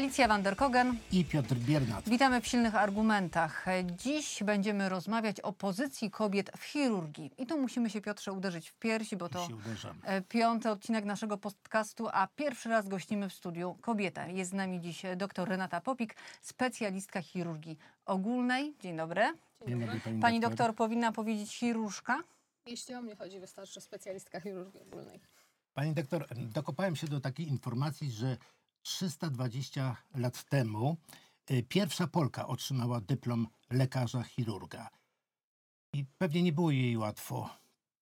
Alicja van der Kogen. i Piotr Biernat. Witamy w Silnych Argumentach. Dziś będziemy rozmawiać o pozycji kobiet w chirurgii. I tu musimy się, Piotrze, uderzyć w piersi, bo to e, piąty odcinek naszego podcastu, a pierwszy raz gościmy w studiu kobieta. Jest z nami dziś dr Renata Popik, specjalistka chirurgii ogólnej. Dzień dobry. Dzień dobry, pani, Pani doktor powinna powiedzieć chirurżka? Jeśli o mnie chodzi, wystarczy specjalistka chirurgii ogólnej. Pani doktor, dokopałem się do takiej informacji, że 320 lat temu y, pierwsza Polka otrzymała dyplom lekarza chirurga. I pewnie nie było jej łatwo.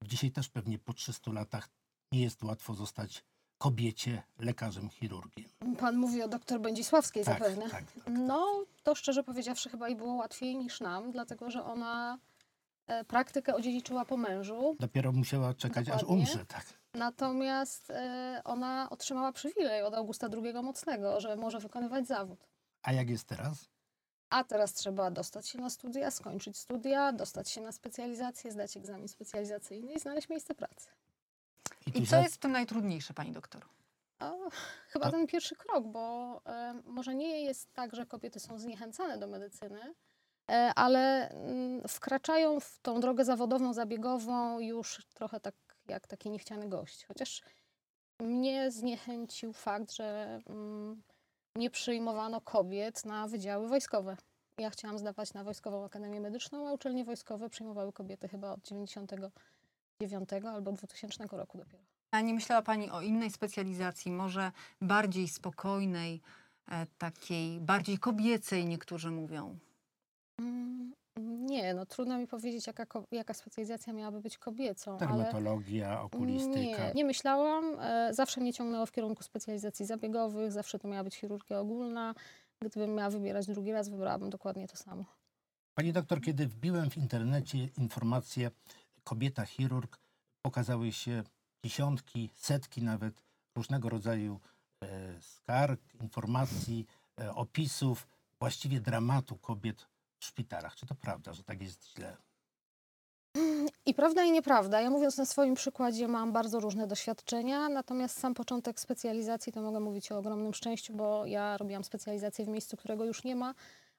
Dzisiaj też pewnie po 300 latach nie jest łatwo zostać kobiecie lekarzem chirurgiem. Pan mówi o doktor Będzisławskiej Tak, zapewne. tak, No, to szczerze powiedziawszy chyba i było łatwiej niż nam, dlatego że ona e, praktykę odziedziczyła po mężu, Dopiero musiała czekać, aż Dokładnie. umrze. Tak. Natomiast e, ona otrzymała przywilej od Augusta II Mocnego, że może wykonywać zawód. A jak jest teraz? A teraz trzeba dostać się na studia, skończyć studia, dostać się na specjalizację, zdać egzamin specjalizacyjny i znaleźć miejsce pracy. I tu co za- jest w tym najtrudniejsze, pani doktor? O, chyba A- ten pierwszy krok, bo e, może nie jest tak, że kobiety są zniechęcane do medycyny, e, ale mm, wkraczają w tą drogę zawodową, zabiegową już trochę tak jak taki niechciany gość. Chociaż mnie zniechęcił fakt, że mm, nie przyjmowano kobiet na wydziały wojskowe. Ja chciałam zdawać na Wojskową Akademię Medyczną, a uczelnie wojskowe przyjmowały kobiety chyba od 99 albo 2000 roku dopiero. A nie myślała Pani o innej specjalizacji, może bardziej spokojnej, e, takiej bardziej kobiecej, niektórzy mówią? Nie, no trudno mi powiedzieć, jaka, jaka specjalizacja miałaby być kobiecą, ale Dermatologia, okulistyka. nie, nie myślałam. E, Zawsze mnie ciągnęło w kierunku specjalizacji zabiegowych, zawsze to miała być chirurgia ogólna. Gdybym miała wybierać drugi raz, wybrałabym dokładnie to samo. Pani doktor, kiedy wbiłem w internecie informacje kobieta chirurg, pokazały się dziesiątki, setki nawet różnego rodzaju e, skarg, informacji, e, opisów, właściwie dramatu kobiet w szpitalach. Czy to prawda, że tak jest źle? I prawda i nieprawda. Ja mówiąc na swoim przykładzie mam bardzo różne doświadczenia, natomiast sam początek specjalizacji to mogę mówić o ogromnym szczęściu, bo ja robiłam specjalizację w miejscu, którego już nie ma,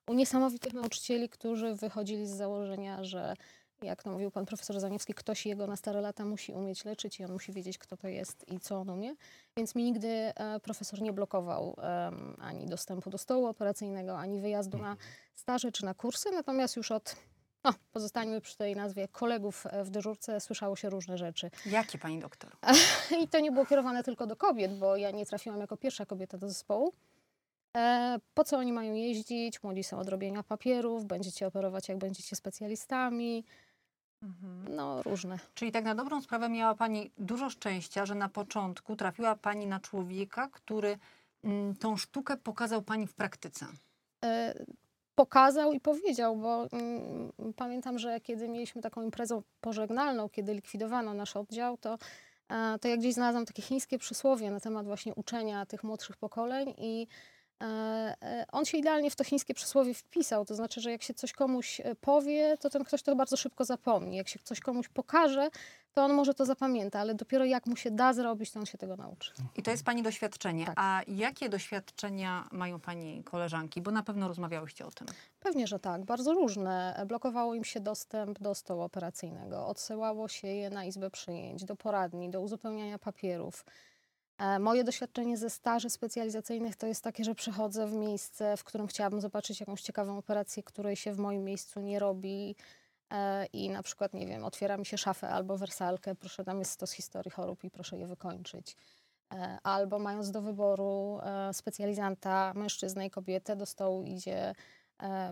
u niesamowitych nauczycieli, którzy wychodzili z założenia, że jak to mówił pan profesor Zaniewski, ktoś jego na stare lata musi umieć leczyć i on musi wiedzieć, kto to jest i co on umie. Więc mi nigdy e, profesor nie blokował em, ani dostępu do stołu operacyjnego, ani wyjazdu na staże czy na kursy, natomiast już od no, pozostańmy przy tej nazwie kolegów e, w dyżurce, słyszało się różne rzeczy. Jakie Pani doktor? I to nie było kierowane tylko do kobiet, bo ja nie trafiłam jako pierwsza kobieta do zespołu. E, po co oni mają jeździć? Młodzi są od robienia papierów, będziecie operować jak będziecie specjalistami. No, różne. Czyli tak na dobrą sprawę miała Pani dużo szczęścia, że na początku trafiła Pani na człowieka, który mm, tą sztukę pokazał Pani w praktyce. e, pokazał i powiedział, bo mm, pamiętam, że kiedy mieliśmy taką imprezę pożegnalną, kiedy likwidowano nasz oddział, to, e, to ja gdzieś znalazłam takie chińskie przysłowie na temat właśnie uczenia tych młodszych pokoleń i e, on się idealnie w to chińskie przysłowie wpisał. To znaczy, że jak się coś komuś e, powie, to ten ktoś to bardzo szybko zapomni. Jak się coś komuś pokaże, to on może to zapamięta, ale dopiero jak mu się da zrobić, to on się tego nauczy. I to jest Pani doświadczenie. Tak. A jakie doświadczenia mają Pani koleżanki? Bo na pewno rozmawiałyście o tym. Pewnie, że tak. Bardzo różne. Blokowało im się dostęp do stołu operacyjnego. Odsyłało się je na izbę przyjęć, do poradni, do uzupełniania papierów. E, Moje doświadczenie ze staży specjalizacyjnych to jest takie, że przychodzę w miejsce, w którym chciałabym zobaczyć jakąś ciekawą operację, której się w moim miejscu nie robi. E, I na przykład, nie wiem, otwiera mi się szafę albo wersalkę, proszę, tam jest stos historii chorób i proszę je wykończyć. E, Albo mając do wyboru specjalizanta, mężczyznę i kobietę, do stołu idzie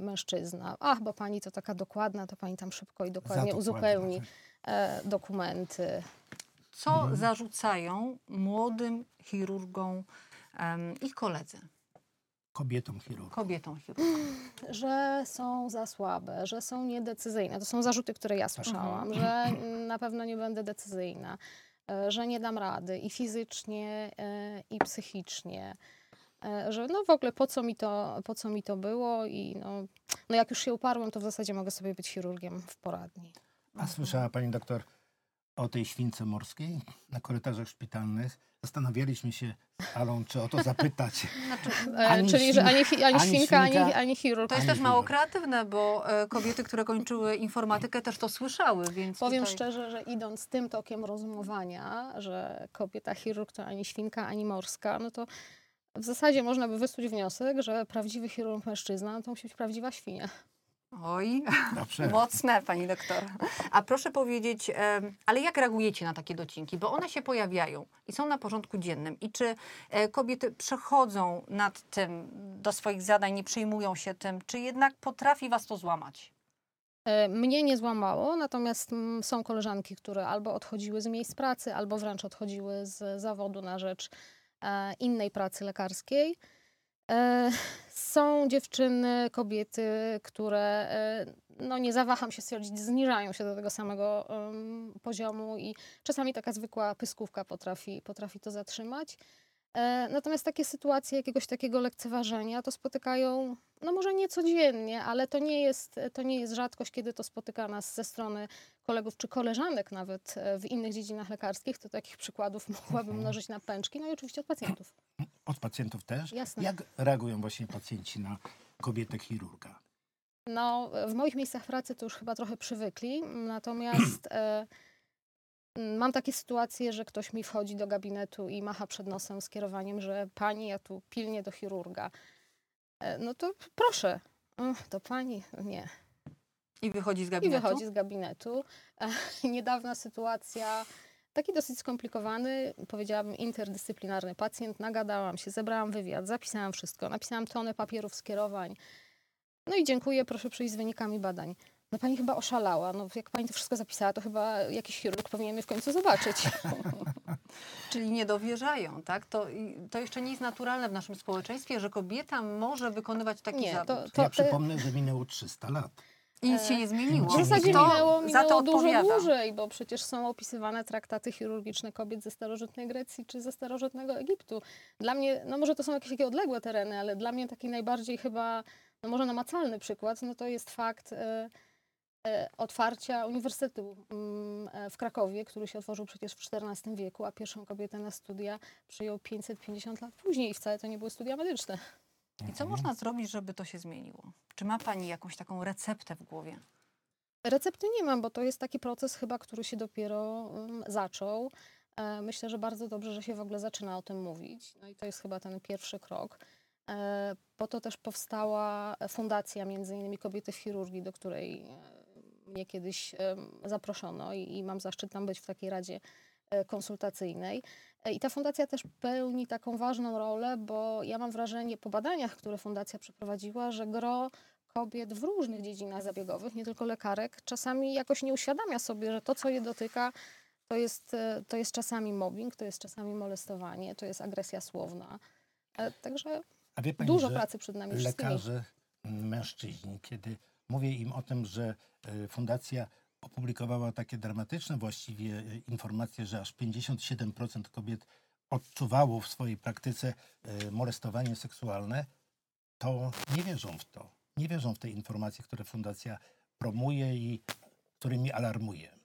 mężczyzna. Ach, bo pani to taka dokładna, to pani tam szybko i dokładnie uzupełni e, dokumenty. Co Mhm. zarzucają młodym chirurgom em, ich koledzy, Kobietom chirurg. kobietom chirurgom? Że są za słabe, że są niedecyzyjne. To są zarzuty, które ja słyszałam, że mm, na pewno nie będę decyzyjna, e, że nie dam rady i fizycznie, e, i psychicznie. E, Że no w ogóle po co mi to, po co mi to było i no, no jak już się uparłem, to w zasadzie mogę sobie być chirurgiem w poradni. A słyszała pani doktor o tej śwince morskiej na korytarzach szpitalnych. Zastanawialiśmy się z Alą, czy o to zapytać. Znaczy, E, Ani czyli, że ani, ani, ani świnka, ani, ani chirurg. to jest też mało kreatywne, bo e, kobiety, które kończyły informatykę, też to słyszały, więc Powiem tutaj... szczerze, że idąc tym tokiem rozumowania, że kobieta chirurg to ani świnka, ani morska, no to w zasadzie można by wysnuć wniosek, że prawdziwy chirurg mężczyzna to musi być prawdziwa świnia. Oj, Dobrze. mocne, pani doktor. A proszę powiedzieć, ale jak reagujecie na takie docinki? Bo one się pojawiają i są na porządku dziennym. I czy e, kobiety przechodzą nad tym do swoich zadań, nie przejmują się tym, czy jednak potrafi was to złamać? E, Mnie nie złamało, natomiast mm, są koleżanki, które albo odchodziły z miejsc pracy, albo wręcz odchodziły z zawodu na rzecz e, innej pracy lekarskiej. E, Są dziewczyny, kobiety, które, e, no nie zawaham się stwierdzić, zniżają się do tego samego em, poziomu i czasami taka zwykła pyskówka potrafi, potrafi to zatrzymać. E, Natomiast takie sytuacje jakiegoś takiego lekceważenia to spotykają, no może nie codziennie, ale to nie jest, to nie jest rzadkość, kiedy to spotyka nas ze strony kolegów czy koleżanek nawet e, w innych dziedzinach lekarskich. To takich przykładów mogłabym mnożyć na pęczki, no i oczywiście od pacjentów. Od pacjentów też? Jasne. Jak reagują właśnie pacjenci na kobietę chirurga? No, w moich miejscach pracy to już chyba trochę przywykli, natomiast e, mam takie sytuacje, że ktoś mi wchodzi do gabinetu i macha przed nosem skierowaniem, że pani, ja tu pilnie do chirurga. E, no to proszę. To pani? Nie. I wychodzi z I gabinetu? wychodzi z gabinetu. E, Niedawna sytuacja, taki dosyć skomplikowany, powiedziałabym interdyscyplinarny pacjent. Nagadałam się, zebrałam wywiad, zapisałam wszystko, napisałam tonę papierów skierowań. No i dziękuję, proszę przyjść z wynikami badań. No pani chyba oszalała. No jak pani to wszystko zapisała, to chyba jakiś chirurg powinien mnie w końcu zobaczyć. Czyli nie dowierzają, tak? To, i- to jeszcze nie jest naturalne w naszym społeczeństwie, że kobieta może wykonywać taki Nie, zawód. to, To ja przypomnę, że minęło 300 lat. I nic się nie zmieniło. W zasadzie minęło, za to minęło dużo odpowiada? dłużej, bo przecież są opisywane traktaty chirurgiczne kobiet ze starożytnej Grecji czy ze starożytnego Egiptu. Dla mnie, no może to są jakieś takie odległe tereny, ale dla mnie taki najbardziej chyba, no może namacalny przykład, no to jest fakt e, e, otwarcia Uniwersytetu mm, e, w Krakowie, który się otworzył przecież w XIV wieku, a pierwszą kobietę na studia przyjął 550 lat później i wcale to nie były studia medyczne. I co można zrobić, żeby to się zmieniło? Czy ma pani jakąś taką receptę w głowie? Recepty nie mam, bo to jest taki proces chyba, który się dopiero um, zaczął. E, myślę, że bardzo dobrze, że się w ogóle zaczyna o tym mówić. No i to jest chyba ten pierwszy krok. E, po to też powstała fundacja między innymi Kobiety w chirurgii, do której e, mnie kiedyś zaproszono i, mam zaszczyt tam być w takiej radzie e, konsultacyjnej. E, I ta fundacja też pełni taką ważną rolę, bo ja mam wrażenie po badaniach, które fundacja przeprowadziła, że gro kobiet w różnych dziedzinach zabiegowych, nie tylko lekarek, czasami jakoś nie uświadamia sobie, że to, co je dotyka, to jest, e, to jest czasami mobbing, to jest czasami molestowanie, to jest agresja słowna. Także pani, dużo pracy przed nami wszystkimi. lekarze, mężczyźni, kiedy mówię im o tym, że e, fundacja opublikowała takie dramatyczne właściwie e, informacje, że aż 57% kobiet odczuwało w swojej praktyce e, molestowanie seksualne, to nie wierzą w to. Nie wierzą w te informacje, które fundacja promuje i którymi alarmuje.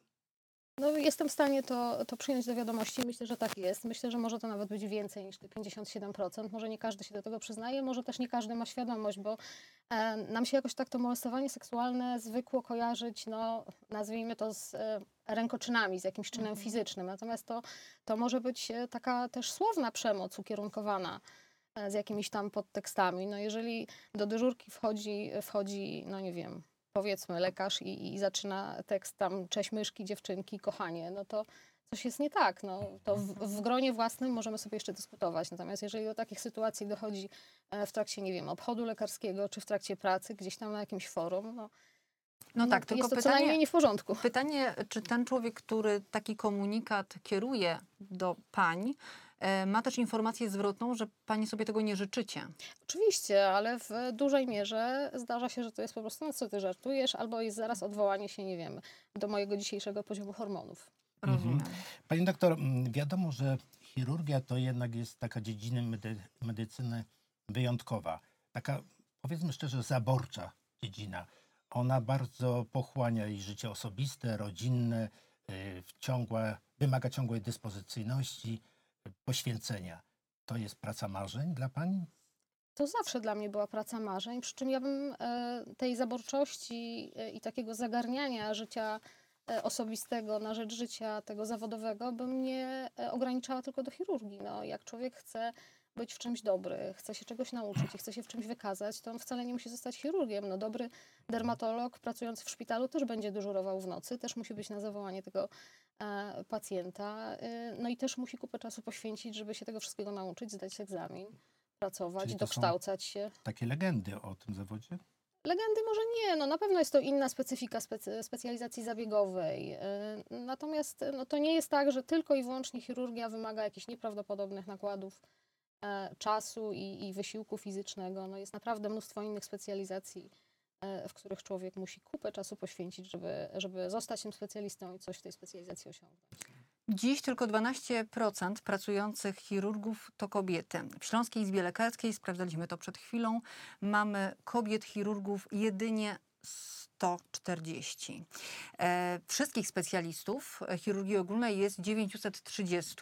No, jestem w stanie to, to przyjąć do wiadomości. Myślę, że tak jest. Myślę, że może to nawet być więcej niż te 57%. Może nie każdy się do tego przyznaje, może też nie każdy ma świadomość, bo nam się jakoś tak to molestowanie seksualne zwykło kojarzyć, no nazwijmy to z e, rękoczynami, z jakimś czynem Mhm. fizycznym. Natomiast to, to może być e, taka też słowna przemoc ukierunkowana e, z jakimiś tam podtekstami. No jeżeli do dyżurki wchodzi, wchodzi no nie wiem, powiedzmy lekarz i, i zaczyna tekst tam cześć myszki, dziewczynki, kochanie, no to coś jest nie tak. No, to w, w gronie własnym możemy sobie jeszcze dyskutować. Natomiast jeżeli do takich sytuacji dochodzi w trakcie, nie wiem, obchodu lekarskiego, czy w trakcie pracy, gdzieś tam na jakimś forum, no, No tak, tylko jest to co pytanie, najmniej nie w porządku. pytanie, czy ten człowiek, który taki komunikat kieruje do pań, e, ma też informację zwrotną, że pani sobie tego nie życzycie. Oczywiście, ale w dużej mierze zdarza się, że to jest po prostu, no co ty żartujesz, albo jest zaraz odwołanie się, nie wiem, do mojego dzisiejszego poziomu hormonów. Mhm. Rozumiem. Pani doktor, m, wiadomo, że chirurgia to jednak jest taka dziedzina medy medycyny wyjątkowa. Taka, powiedzmy szczerze, zaborcza dziedzina. Ona bardzo pochłania i życie osobiste, rodzinne, y, ciągłe, wymaga ciągłej dyspozycyjności, y, poświęcenia. To jest praca marzeń dla pani? To zawsze dla mnie była praca marzeń, przy czym ja bym e, tej zaborczości e, i takiego zagarniania życia e, osobistego na rzecz życia tego zawodowego bym nie ograniczała tylko do chirurgii. No, jak człowiek chce być w czymś dobry, chce się czegoś nauczyć i chce się w czymś wykazać, to on wcale nie musi zostać chirurgiem. No, dobry dermatolog pracujący w szpitalu też będzie dyżurował w nocy, też musi być na zawołanie tego e, pacjenta, e, no i też musi kupę czasu poświęcić, żeby się tego wszystkiego nauczyć, zdać egzamin, pracować, dokształcać się. Takie legendy o tym zawodzie? Legendy może nie, no na pewno jest to inna specyfika specy, specjalizacji zabiegowej. y, Natomiast no, to nie jest tak, że tylko i wyłącznie chirurgia wymaga jakichś nieprawdopodobnych nakładów czasu i, i wysiłku fizycznego. No, jest naprawdę mnóstwo innych specjalizacji, e, w których człowiek musi kupę czasu poświęcić, żeby, żeby zostać tym specjalistą i coś w tej specjalizacji osiągnąć. Dziś tylko 12% pracujących chirurgów to kobiety. W Śląskiej Izbie Lekarskiej, sprawdzaliśmy to przed chwilą, mamy kobiet chirurgów jedynie 140. E, wszystkich specjalistów e, chirurgii ogólnej jest 930.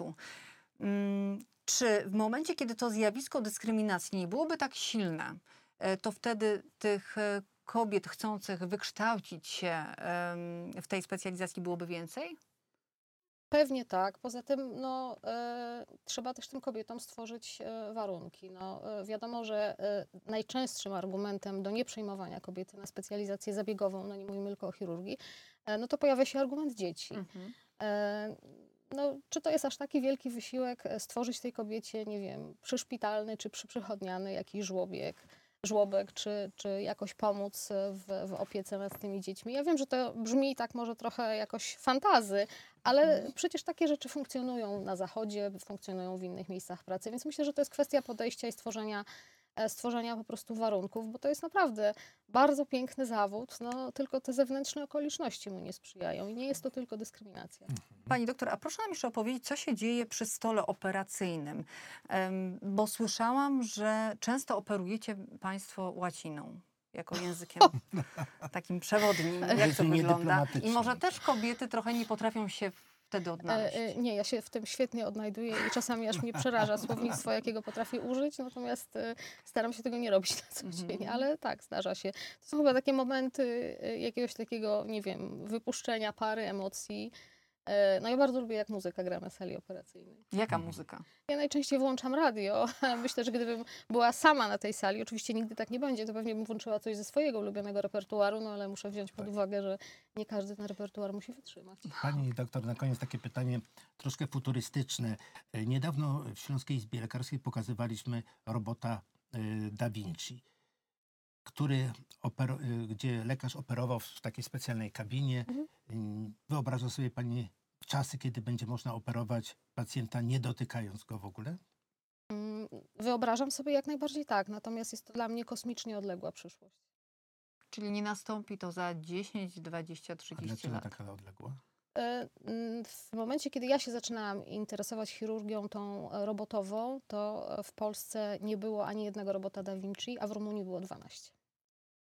Mm, czy w momencie, kiedy to zjawisko dyskryminacji nie byłoby tak silne, e, to wtedy tych e, kobiet chcących wykształcić się w tej specjalizacji byłoby więcej? Pewnie tak. Poza tym no, e, trzeba też tym kobietom stworzyć e, warunki. No, e, wiadomo, że najczęstszym argumentem do nieprzyjmowania kobiety na specjalizację zabiegową, no nie mówimy tylko o chirurgii, no to pojawia się argument dzieci. Mhm. No, czy to jest aż taki wielki wysiłek e, stworzyć tej kobiecie, nie wiem, przyszpitalny czy przyprzychodniany jakiś żłobiek, żłobek, czy, czy jakoś pomóc e, w, w opiece nad tymi dziećmi? Ja wiem, że to brzmi tak może trochę jakoś fantazy, ale przecież takie rzeczy funkcjonują na zachodzie, funkcjonują w innych miejscach pracy, więc myślę, że to jest kwestia podejścia i stworzenia, stworzenia po prostu warunków, bo to jest naprawdę bardzo piękny zawód, no tylko te zewnętrzne okoliczności mu nie sprzyjają i nie jest to tylko dyskryminacja. Pani doktor, a proszę nam jeszcze opowiedzieć, co się dzieje przy stole operacyjnym, bo słyszałam, że często operujecie Państwo łaciną jako językiem takim przewodnim. Jak to wygląda? I może też kobiety trochę nie potrafią się wtedy odnaleźć. E, e, nie, ja się w tym świetnie odnajduję i czasami aż mnie przeraża słownictwo, jakiego potrafię użyć, natomiast e, staram się tego nie robić na co dzień, ale tak, zdarza się. To są chyba takie momenty e, jakiegoś takiego, nie wiem, wypuszczenia pary emocji. E, No ja bardzo lubię, jak muzyka gra na sali operacyjnej. Jaka Mhm. muzyka? Ja najczęściej włączam radio. Myślę, że gdybym była sama na tej sali, oczywiście nigdy tak nie będzie, to pewnie bym włączyła coś ze swojego ulubionego repertuaru, no ale muszę wziąć pod Tak. uwagę, że nie każdy ten repertuar musi wytrzymać. Pani doktor, na koniec takie pytanie troszkę futurystyczne. E, Niedawno w Śląskiej Izbie Lekarskiej pokazywaliśmy robota e, Da Vinci, który gdzie lekarz operował w takiej specjalnej kabinie. Mhm. Wyobraża sobie pani czasy, kiedy będzie można operować pacjenta nie dotykając go w ogóle? Mm, Wyobrażam sobie jak najbardziej tak, natomiast jest to dla mnie kosmicznie odległa przyszłość. Czyli nie nastąpi to za 10, 20, A 30 dlaczego lat. taka odległa? E, mm, W momencie, kiedy ja się zaczynałam interesować chirurgią tą robotową, to e, w Polsce nie było ani jednego robota Da Vinci, a w Rumunii było 12.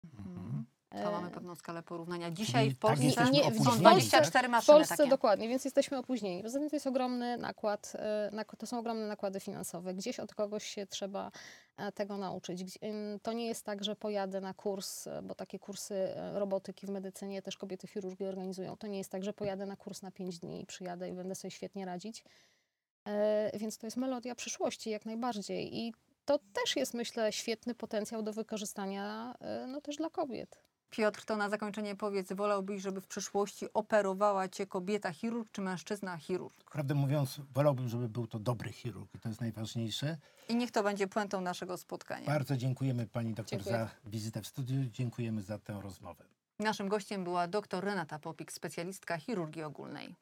Mhm. E, To mamy pewną skalę porównania. Dzisiaj Czyli w tak Polsce jesteśmy nie, są opóźnieni, tak? 24 W maszyny Polsce takie. dokładnie, więc jesteśmy opóźnieni. Poza tym to jest ogromny nakład, e, to są ogromne nakłady finansowe. Gdzieś od kogoś się trzeba e, tego nauczyć. To nie jest tak, że pojadę na kurs, e, bo takie kursy e, robotyki w medycynie też kobiety chirurgi organizują. To nie jest tak, że pojadę na kurs na 5 dni i przyjadę i będę sobie świetnie radzić. E, Więc to jest melodia przyszłości jak najbardziej. I to też jest, myślę, świetny potencjał do wykorzystania e, no, też dla kobiet. Piotr, to na zakończenie powiedz, wolałbyś, żeby w przyszłości operowała cię kobieta chirurg czy mężczyzna chirurg? Prawdę mówiąc, wolałbym, żeby był to dobry chirurg i to jest najważniejsze. I niech to będzie puentą naszego spotkania. Bardzo dziękujemy pani doktor Dziękuję. za wizytę w studiu. Dziękujemy za tę rozmowę. Naszym gościem była dr Renata Popik, specjalistka chirurgii ogólnej.